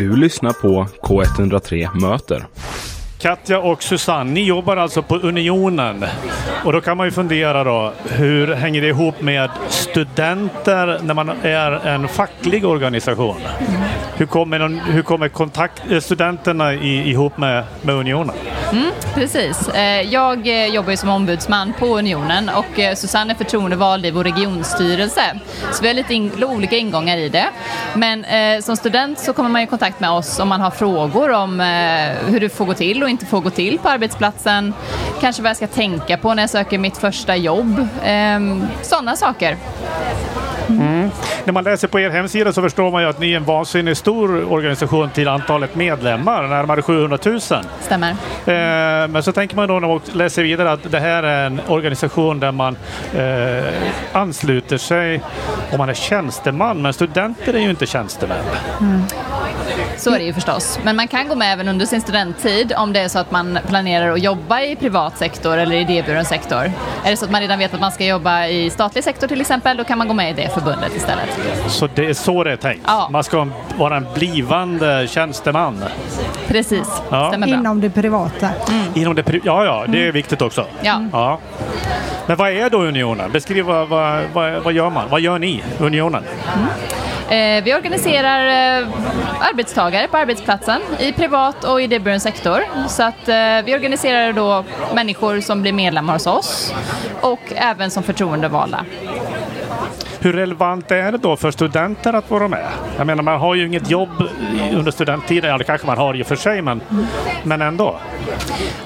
Du lyssnar på K103 Möter. Katja och Susanne, ni jobbar alltså på Unionen. Och då kan man ju fundera då, hur hänger det ihop med studenter när man är en facklig organisation? Hur kommer, hur kommer kontakt, eh, studenterna i, ihop med, med Unionen? Mm, precis. Eh, jag eh, jobbar ju som ombudsman på Unionen och eh, Susanne är förtroendevald i vår regionstyrelse. Så vi har lite in, olika ingångar i det. Men eh, som student så kommer man i kontakt med oss om man har frågor om eh, hur det får gå till och inte får gå till på arbetsplatsen. Kanske vad jag ska tänka på när jag söker mitt första jobb. Eh, sådana saker. Mm. När man läser på er hemsida så förstår man ju att ni är en vansinnigt stor organisation till antalet medlemmar, närmare 700 000. Stämmer. Eh, men så tänker man då när man läser vidare att det här är en organisation där man eh, ansluter sig om man är tjänsteman, men studenter är ju inte tjänstemän. Mm. Så är det ju förstås. Men man kan gå med även under sin studenttid om det är så att man planerar att jobba i privat sektor eller i idéburen sektor. Är det så att man redan vet att man ska jobba i statlig sektor till exempel, då kan man gå med i det förbundet istället. Så det är så det är tänkt? Ja. Man ska vara en blivande tjänsteman? Precis, Ja. stämmer bra. Inom det privata. Inom det pri- ja, ja, det är viktigt också. Ja. Ja. Men vad är då Unionen? Beskriv vad, vad, vad, vad gör man? Vad gör ni, Unionen? Eh, Eh, vi organiserar eh, arbetstagare på arbetsplatsen i privat och idéburen sektor. Så att eh, vi organiserar då människor som blir medlemmar hos oss och även som förtroendevalda. Hur relevant är det då för studenter att vara med? Jag menar, man har ju inget jobb under studenttiden. Ja, det kanske man har i och för sig, men, men ändå.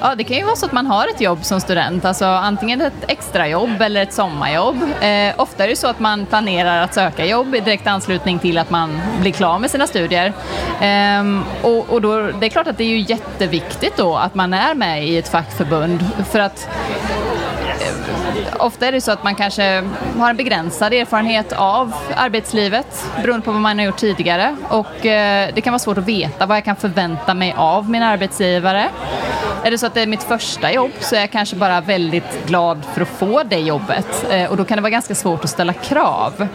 Ja, det kan ju vara så att man har ett jobb som student, alltså antingen ett extrajobb eller ett sommarjobb. Eh, ofta är det så att man planerar att söka jobb i direkt anslutning till att man blir klar med sina studier. Ehm, och och då, det är klart att det är ju jätteviktigt då att man är med i ett fackförbund för att Eh, ofta är det så att man kanske har en begränsad erfarenhet av arbetslivet beroende på vad man har gjort tidigare och eh, det kan vara svårt att veta vad jag kan förvänta mig av min arbetsgivare. Är det så att det är mitt första jobb så är jag kanske bara väldigt glad för att få det jobbet eh, och då kan det vara ganska svårt att ställa krav.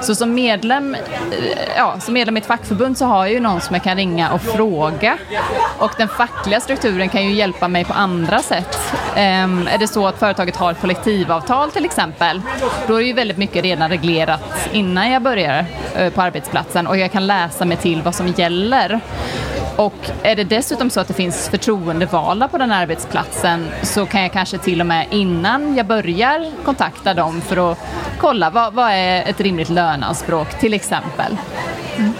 Så som medlem, eh, ja, som medlem i ett fackförbund så har jag ju någon som jag kan ringa och fråga och den fackliga strukturen kan ju hjälpa mig på andra sätt. Ehm, är det så att företaget har ett kollektivavtal till exempel, då är det ju väldigt mycket redan reglerat innan jag börjar eh, på arbetsplatsen och jag kan läsa mig till vad som gäller. Och är det dessutom så att det finns förtroendevalda på den arbetsplatsen så kan jag kanske till och med innan jag börjar kontakta dem för att kolla vad, vad är ett rimligt löneanspråk till exempel. Mm.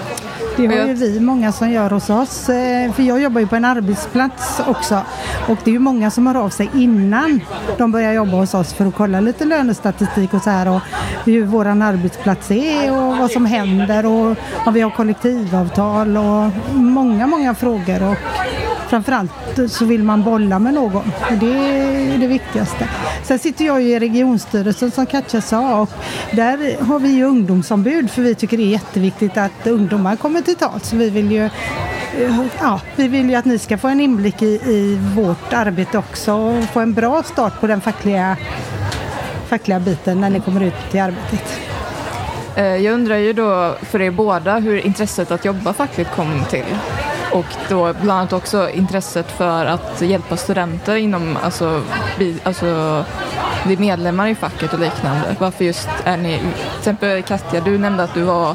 Det har ju vi många som gör hos oss. eh, För jag jobbar ju på en arbetsplats också. Och det är ju många som hör av sig innan de börjar jobba hos oss för att kolla lite lönestatistik och så här och hur våran arbetsplats är och vad som händer och om vi har kollektivavtal och många, många frågor. Och framförallt så vill man bolla med någon. Och det är det viktigaste. Sen sitter jag ju i regionstyrelsen som Katja sa och där har vi ju ungdomsombud för vi tycker det är jätteviktigt att ungdomar kommer till tals. Vi vill ju Ja, vi vill ju att ni ska få en inblick i, i vårt arbete också och få en bra start på den fackliga, fackliga biten när ni kommer ut till arbetet. Eh, jag undrar ju då för er båda hur intresset att jobba fackligt kom till. Och då bland annat också intresset för att hjälpa studenter inom, alltså, bi, alltså bli medlemmar i facket och liknande. Varför just är ni, till exempel Katja, du nämnde att du var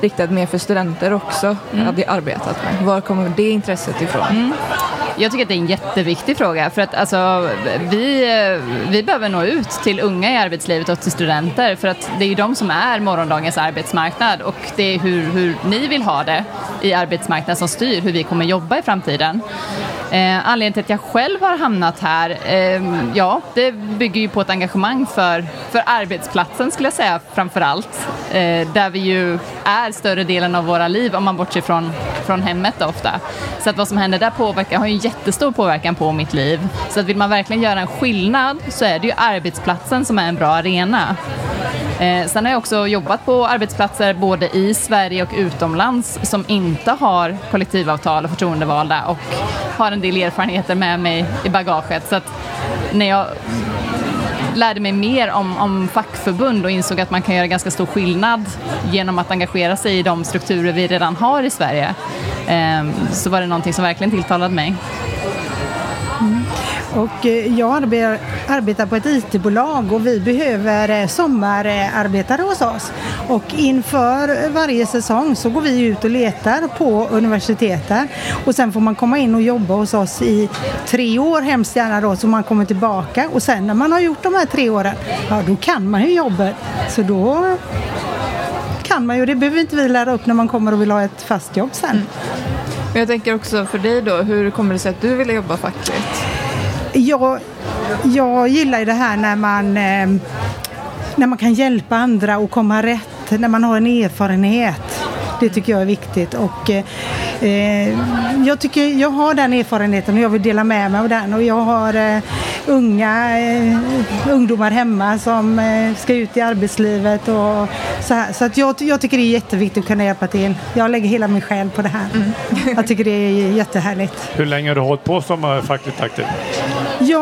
riktad mer för studenter också, Mm. hade arbetat med. Var kommer det intresset ifrån? Jag tycker att det är en jätteviktig fråga för att alltså, vi, vi behöver nå ut till unga i arbetslivet och till studenter för att det är ju de som är morgondagens arbetsmarknad och det är hur, hur ni vill ha det i arbetsmarknaden som styr hur vi kommer jobba i framtiden. Eh, anledningen till att jag själv har hamnat här, eh, ja, det bygger ju på ett engagemang för, för arbetsplatsen skulle jag säga framför allt. Eh, där vi ju är större delen av våra liv om man bortser från, från hemmet då ofta. Så att vad som händer där påverkar, har ju en jättestor påverkan på mitt liv. Så att vill man verkligen göra en skillnad så är det ju arbetsplatsen som är en bra arena. Eh, sen har jag också jobbat på arbetsplatser både i Sverige och utomlands som inte har kollektivavtal och förtroendevalda och har en del erfarenheter med mig i bagaget. Så att när jag lärde mig mer om, om fackförbund och insåg att man kan göra ganska stor skillnad genom att engagera sig i de strukturer vi redan har i Sverige eh, så var det någonting som verkligen tilltalade mig. Och eh, jag arbetar på ett IT-bolag och vi behöver eh, sommararbetare hos oss. Och inför varje säsong så går vi ut och letar på universiteten och sen får man komma in och jobba hos oss i tre år hemskt gärna då så man kommer tillbaka och sen när man har gjort de här tre åren, ja då kan man ju jobbet. Så då kan man ju, det behöver inte vi lära upp när man kommer och vill ha ett fast jobb sen. Mm. Men jag tänker också för dig då, hur kommer det sig att du ville jobba fackligt? Jag, jag gillar ju det här när man, eh, när man kan hjälpa andra och komma rätt, när man har en erfarenhet. Det tycker jag är viktigt. Och, eh, jag, tycker, jag har den erfarenheten och jag vill dela med mig av den. Och jag har eh, unga eh, ungdomar hemma som eh, ska ut i arbetslivet och så här. Så att jag, jag tycker det är jätteviktigt att kunna hjälpa till. Jag lägger hela min själ på det här. Mm. jag tycker det är jättehärligt. Hur länge har du hållit på som eh, fackligt aktiv?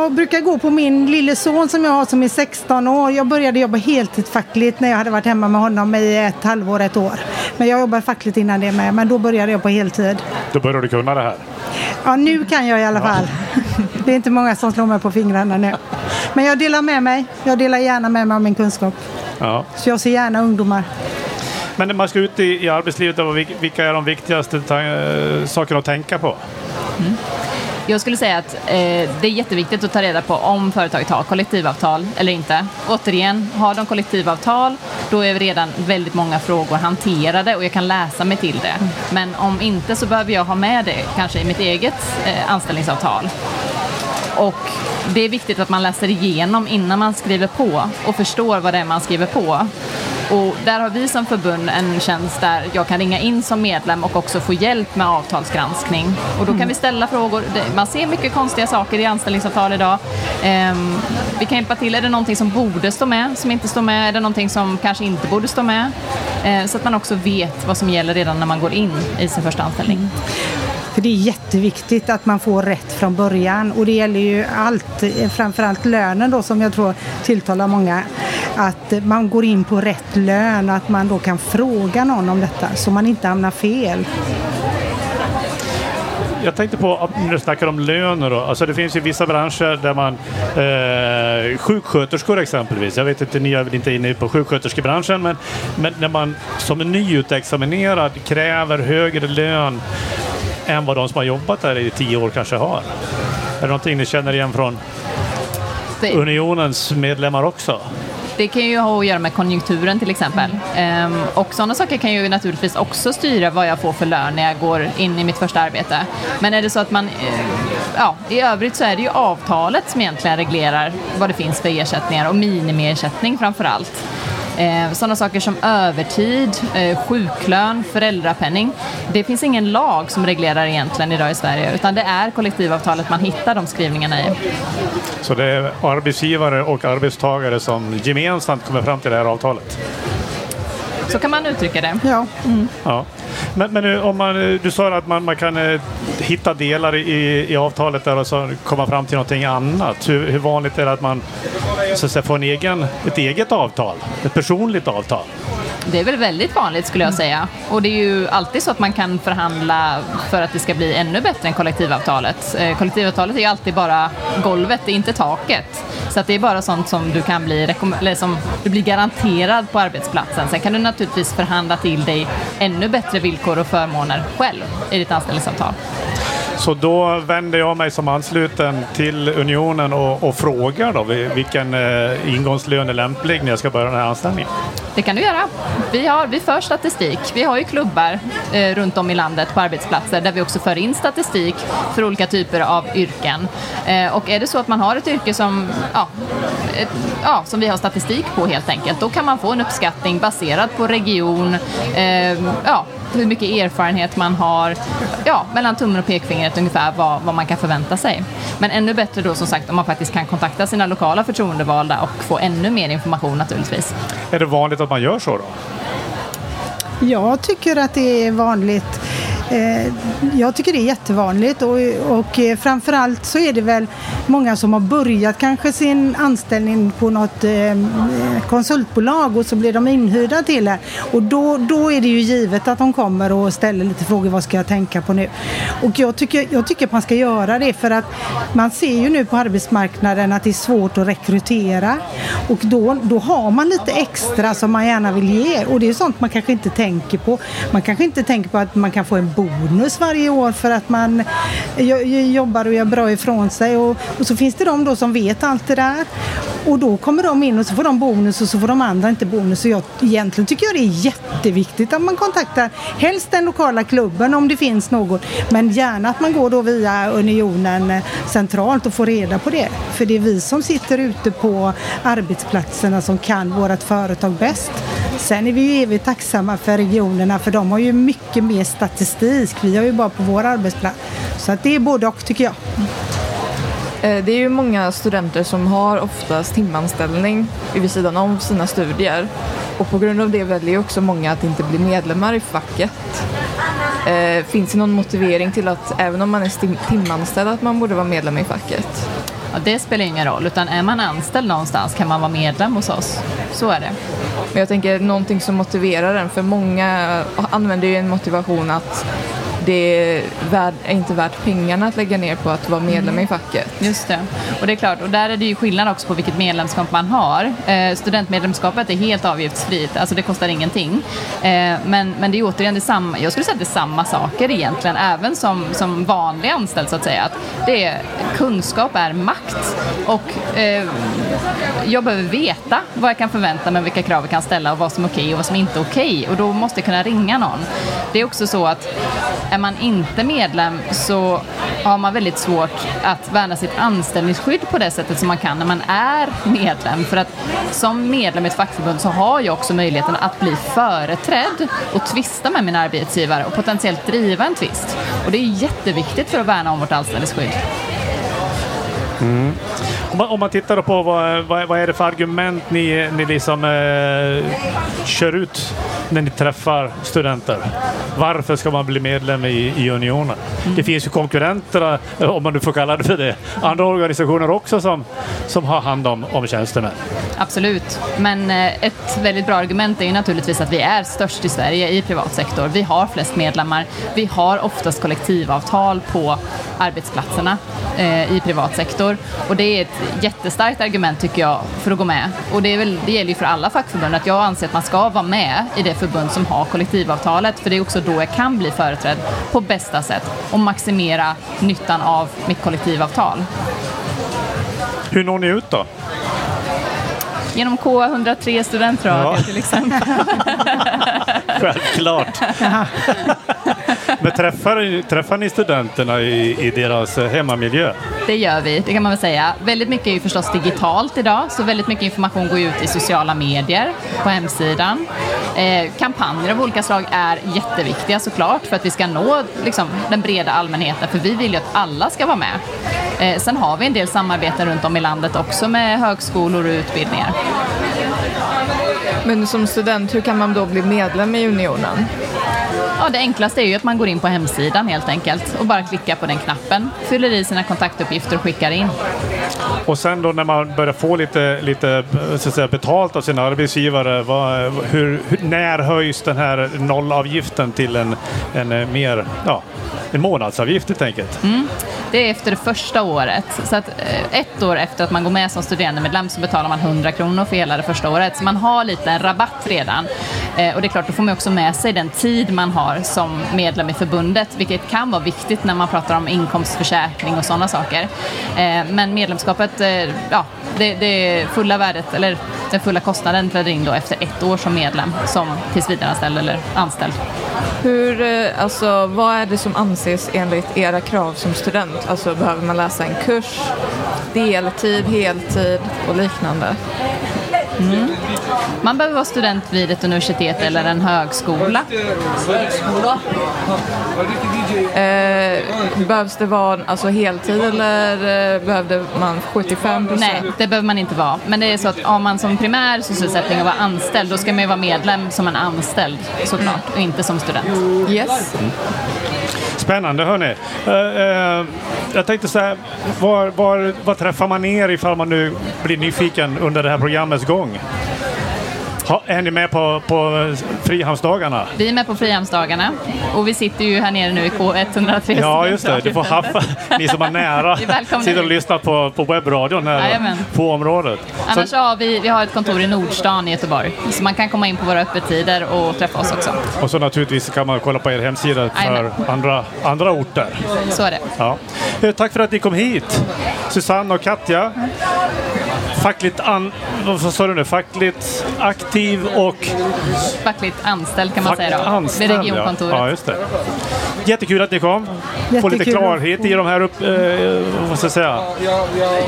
Jag brukar gå på min lille son som jag har som är 16 år. Jag började jobba heltidsfackligt när jag hade varit hemma med honom i ett halvår, ett år. Men jag jobbade fackligt innan det med, men då började jag på heltid. Då började du kunna det här? Ja, nu kan jag i alla fall. Det är inte många som slår mig på fingrarna nu. Men jag delar med mig. Jag delar gärna med mig av min kunskap. Ja. Så jag ser gärna ungdomar. Men när man ska ut i, i arbetslivet, vilka är de viktigaste sakerna att tänka på? Mm. Jag skulle säga att eh, det är jätteviktigt att ta reda på om företaget har kollektivavtal eller inte. Återigen, har de kollektivavtal då är redan väldigt många frågor hanterade och jag kan läsa mig till det. Men om inte så behöver jag ha med det kanske i mitt eget eh, anställningsavtal. Och det är viktigt att man läser igenom innan man skriver på och förstår vad det är man skriver på. Och där har vi som förbund en tjänst där jag kan ringa in som medlem och också få hjälp med avtalsgranskning. Och då kan vi ställa frågor. Man ser mycket konstiga saker i anställningsavtal idag. Um, vi kan hjälpa till. Är det någonting som borde stå med, som inte står med? Är det någonting som kanske inte borde stå med? Uh, så att man också vet vad som gäller redan när man går in i sin första anställning. För det är jätteviktigt att man får rätt från början och det gäller ju allt, framförallt lönen då som jag tror tilltalar många. Att man går in på rätt lön och att man då kan fråga någon om detta så man inte hamnar fel. Jag tänkte på, när du snackar om löner då, alltså det finns ju vissa branscher där man, eh, sjuksköterskor exempelvis, jag vet inte, ni är väl inte inne på sjuksköterskebranschen, men, men när man som nyutexaminerad kräver högre lön än vad de som har jobbat där i tio år kanske har. Är det någonting ni känner igen från Unionens medlemmar också? Det kan ju ha att göra med konjunkturen till exempel. Ehm, och sådana saker kan ju naturligtvis också styra vad jag får för lön när jag går in i mitt första arbete. Men är det så att man, eh, ja, i övrigt så är det ju avtalet som egentligen reglerar vad det finns för ersättningar och minimiersättning framför allt. Eh, sådana saker som övertid, eh, sjuklön, föräldrapenning. Det finns ingen lag som reglerar egentligen idag i Sverige utan det är kollektivavtalet man hittar de skrivningarna i. Så det är arbetsgivare och arbetstagare som gemensamt kommer fram till det här avtalet? Så kan man uttrycka det. Ja. Mm. ja. Men, men om man, du sa att man, man kan eh, hitta delar i, i avtalet där och så komma fram till någonting annat. Hur, hur vanligt är det att man så att säga, få en egen, ett eget avtal, ett personligt avtal? Det är väl väldigt vanligt skulle jag säga. Och det är ju alltid så att man kan förhandla för att det ska bli ännu bättre än kollektivavtalet. Eh, kollektivavtalet är ju alltid bara golvet, det är inte taket. Så att det är bara sånt som du kan bli, eller som du blir garanterad på arbetsplatsen. Sen kan du naturligtvis förhandla till dig ännu bättre villkor och förmåner själv i ditt anställningsavtal. Så då vänder jag mig som ansluten till Unionen och, och frågar då vilken eh, ingångslön är lämplig när jag ska börja den här anställningen? Det kan du göra. Vi, har, vi för statistik. Vi har ju klubbar eh, runt om i landet på arbetsplatser där vi också för in statistik för olika typer av yrken. Eh, och är det så att man har ett yrke som, ja, ett, ja, som vi har statistik på helt enkelt, då kan man få en uppskattning baserad på region, eh, ja, hur mycket erfarenhet man har, ja, mellan tummen och pekfingret ungefär vad, vad man kan förvänta sig. Men ännu bättre då som sagt om man faktiskt kan kontakta sina lokala förtroendevalda och få ännu mer information naturligtvis. Är det vanligt att man gör så då? Jag tycker att det är vanligt. Eh, jag tycker det är jättevanligt och, och eh, framförallt så är det väl många som har börjat kanske sin anställning på något eh, konsultbolag och så blir de inhyrda till det. Och då, då är det ju givet att de kommer och ställer lite frågor, vad ska jag tänka på nu? Och jag tycker, jag tycker att man ska göra det för att man ser ju nu på arbetsmarknaden att det är svårt att rekrytera och då, då har man lite extra som man gärna vill ge och det är sånt man kanske inte tänker på. Man kanske inte tänker på att man kan få en bonus varje år för att man jobbar och gör bra ifrån sig och, och så finns det de då som vet allt det där och då kommer de in och så får de bonus och så får de andra inte bonus. Och jag, egentligen tycker jag det är jätteviktigt att man kontaktar helst den lokala klubben om det finns något. Men gärna att man går då via Unionen centralt och får reda på det. För det är vi som sitter ute på arbetsplatserna som kan vårt företag bäst. Sen är vi ju evigt tacksamma för regionerna för de har ju mycket mer statistik. Vi har ju bara på vår arbetsplats. Så att det är både och tycker jag. Eh, det är ju många studenter som har oftast timanställning vid sidan om sina studier och på grund av det väljer också många att inte bli medlemmar i facket. Eh, finns det någon motivering till att även om man är timanställd att man borde vara medlem i facket? Ja, det spelar ingen roll, utan är man anställd någonstans kan man vara medlem hos oss. Så är det. Men jag tänker någonting som motiverar en, för många använder ju en motivation att det är, inte värt pengarna att lägga ner på att vara medlem i facket. Just det. Och det är klart, och där är det ju skillnad också på vilket medlemskap man har. Eh, studentmedlemskapet är helt avgiftsfritt, alltså det kostar ingenting. Eh, men, men det är återigen detsamma, jag skulle säga att det är samma saker egentligen, även som, som vanlig anställd så att säga. Att det är, kunskap är makt och eh, jag behöver veta vad jag kan förvänta mig, vilka krav jag kan ställa och vad som är okej och vad som inte är okej. Och då måste jag kunna ringa någon. Det är också så att är man inte medlem så har man väldigt svårt att värna sitt anställningsskydd på det sättet som man kan när man är medlem. För att som medlem i ett fackförbund så har jag också möjligheten att bli företrädd och tvista med min arbetsgivare och potentiellt driva en tvist. Och det är jätteviktigt för att värna om vårt anställningsskydd. Mm. Om, man, om man tittar på vad, vad, vad, är det för argument ni, ni liksom eh, kör ut när ni träffar studenter? Varför ska man bli medlem i, i Unionen? Mm. Det finns ju konkurrenter, eh, om man nu får kalla det för det, andra organisationer också som, som har hand om, om tjänstemän. Absolut, men eh, ett väldigt bra argument är ju naturligtvis att vi är störst i Sverige i privat sektor. Vi har flest medlemmar. Vi har oftast kollektivavtal på arbetsplatserna eh, i privat sektor och det är ett jättestarkt argument tycker jag för att gå med. Och det, är väl, det gäller ju för alla fackförbund att jag anser att man ska vara med i det förbund som har kollektivavtalet för det är också då jag kan bli företrädd på bästa sätt och maximera nyttan av mitt kollektivavtal. Hur når ni ut då? Genom K103 studentradio ja. till exempel. Självklart. Men träffar, träffar ni studenterna i, i deras hemmamiljö? Det gör vi, det kan man väl säga. Väldigt mycket är ju förstås digitalt idag, så väldigt mycket information går ut i sociala medier, på hemsidan. Eh, kampanjer av olika slag är jätteviktiga såklart för att vi ska nå liksom, den breda allmänheten, för vi vill ju att alla ska vara med. Eh, sen har vi en del samarbeten runt om i landet också med högskolor och utbildningar. Men som student, hur kan man då bli medlem i Unionen? Ja, det enklaste är ju att man går in på hemsidan helt enkelt och bara klickar på den knappen, fyller i sina kontaktuppgifter och skickar in. Och sen då när man börjar få lite, lite så att säga, betalt av sin arbetsgivare, vad, hur, hur, när höjs den här nollavgiften till en, en mer, ja, en månadsavgift helt enkelt? Mm. Det är efter det första året. Så att eh, ett år efter att man går med som studerandemedlem så betalar man 100 kronor för hela det första året. Så man har lite en rabatt redan. Eh, och det är klart, då får man också med sig den tid man har som medlem i förbundet, vilket kan vara viktigt när man pratar om inkomstförsäkring och sådana saker. Eh, men medlemskapet, ja, det, det fulla värdet, eller den fulla kostnaden träder in då efter ett år som medlem, som tillsvidareanställd eller anställd. Hur, eh, alltså, vad är det som anses enligt era krav som student? Alltså behöver man läsa en kurs, deltid, heltid och liknande? Man behöver vara student vid ett universitet eller en högskola. Eh, behövs det vara alltså, heltid eller eh, behövde man 75 procent? Nej, det behöver man inte vara. Men det är så att om man som primär sysselsättning och vara anställd, då ska man ju vara medlem som en anställd såklart och inte som student. Yes. Spännande hörni. Uh, uh, jag tänkte så här, var, var, var träffar man er ifall man nu blir nyfiken under det här programmets gång? Ha, är ni med på, på Frihamnsdagarna? Vi är med på Frihamnsdagarna och vi sitter ju här nere nu i K103. Ja, just det. Du får haffa, ni som är nära, sitter och lyssnar på, på webbradion här Jajamän. på området. Annars Så, har vi, vi har ett kontor i Nordstan i Göteborg. Så man kan komma in på våra öppettider och träffa oss också. och så naturligtvis kan man kolla på er hemsida för Jajamän. andra, andra orter. Så är det. Ja. Eh, Tack för att ni kom hit, Susanne och Katja. Fackligt, an, vad sa du nu? Fackligt aktiv och Fackligt anställd kan man säga då. anställd. Vid Ja. regionkontoret. Ja, just det. Jättekul att ni kom. Få lite klarhet i de här, upp, eh, vad ska jag säga,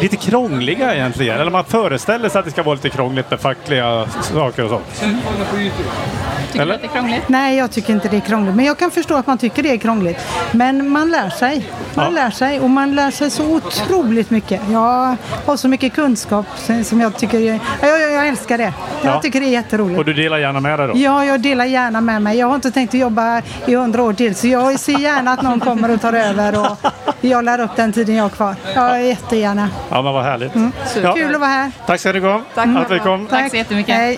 lite krångliga egentligen. Eller man föreställer sig att det ska vara lite krångligt med fackliga saker och sånt. Tycker Eller? du att det är krångligt? Nej, jag tycker inte det är krångligt. Men jag kan förstå att man tycker det är krångligt. Men man lär sig. Man Ja. lär sig och man lär sig så otroligt mycket. Jag har så mycket kunskap som jag tycker... Jag, jag, jag älskar det. Jag Ja. tycker det är jätteroligt. Och du delar gärna med dig då? Ja, jag delar gärna med mig. Jag har inte tänkt att jobba i hundra år till så jag ser gärna att någon kommer och tar över och jag lär upp den tiden jag har kvar. Ja, jättegärna. Ja, men vad härligt. Mm. Ja. Kul att vara här. Tack ska ni ha. Tack. Att vi kom. Tack så jättemycket. Hej.